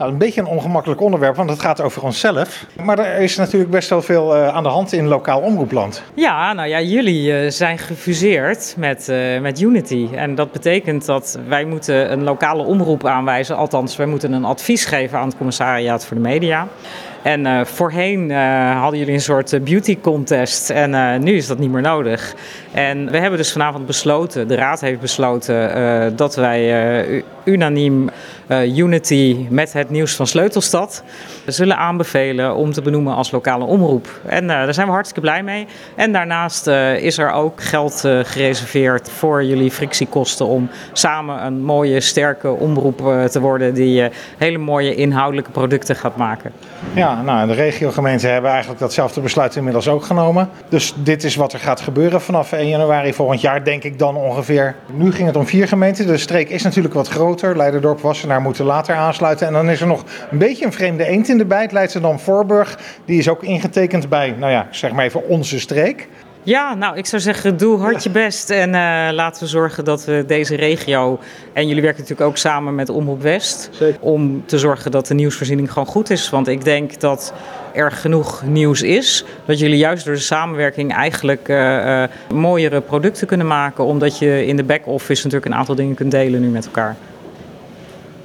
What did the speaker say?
Nou, een beetje een ongemakkelijk onderwerp, want het gaat over onszelf. Maar er is natuurlijk best wel veel uh, aan de hand in lokaal omroepland. Ja, nou ja, jullie uh, zijn gefuseerd met, uh, met Unity. En dat betekent dat wij moeten een lokale omroep aanwijzen. Althans, wij moeten een advies geven aan het commissariaat voor de media. En uh, voorheen uh, hadden jullie een soort beauty contest en nu is dat niet meer nodig. En we hebben dus vanavond besloten, de raad heeft besloten, dat wij unaniem Unity met het nieuws van Sleutelstad zullen aanbevelen om te benoemen als lokale omroep. En daar zijn we hartstikke blij mee. En daarnaast is er ook geld gereserveerd voor jullie frictiekosten om samen een mooie, sterke omroep te worden die hele mooie inhoudelijke producten gaat maken. Ja, nou, de regiogemeenten hebben eigenlijk datzelfde besluit inmiddels ook genomen. Dus dit is wat er gaat gebeuren vanaf 1 januari volgend jaar, denk ik dan ongeveer. Nu ging het om vier gemeenten. De streek is natuurlijk wat groter. Leiderdorp, Wassenaar moeten later aansluiten. En dan is er nog een beetje een vreemde eend in de bijt. Leidschendam, Voorburg. Die is ook ingetekend bij, nou ja, zeg maar even onze streek. Ja, nou, ik zou zeggen, doe hard je best. En uh, laten we zorgen dat we deze regio. En jullie werken natuurlijk ook samen met Omroep West. Zeker. Om te zorgen dat de nieuwsvoorziening gewoon goed is. Want ik denk dat er genoeg nieuws is. Dat jullie juist door de samenwerking eigenlijk uh, uh, mooiere producten kunnen maken. Omdat je in de back-office natuurlijk een aantal dingen kunt delen nu met elkaar.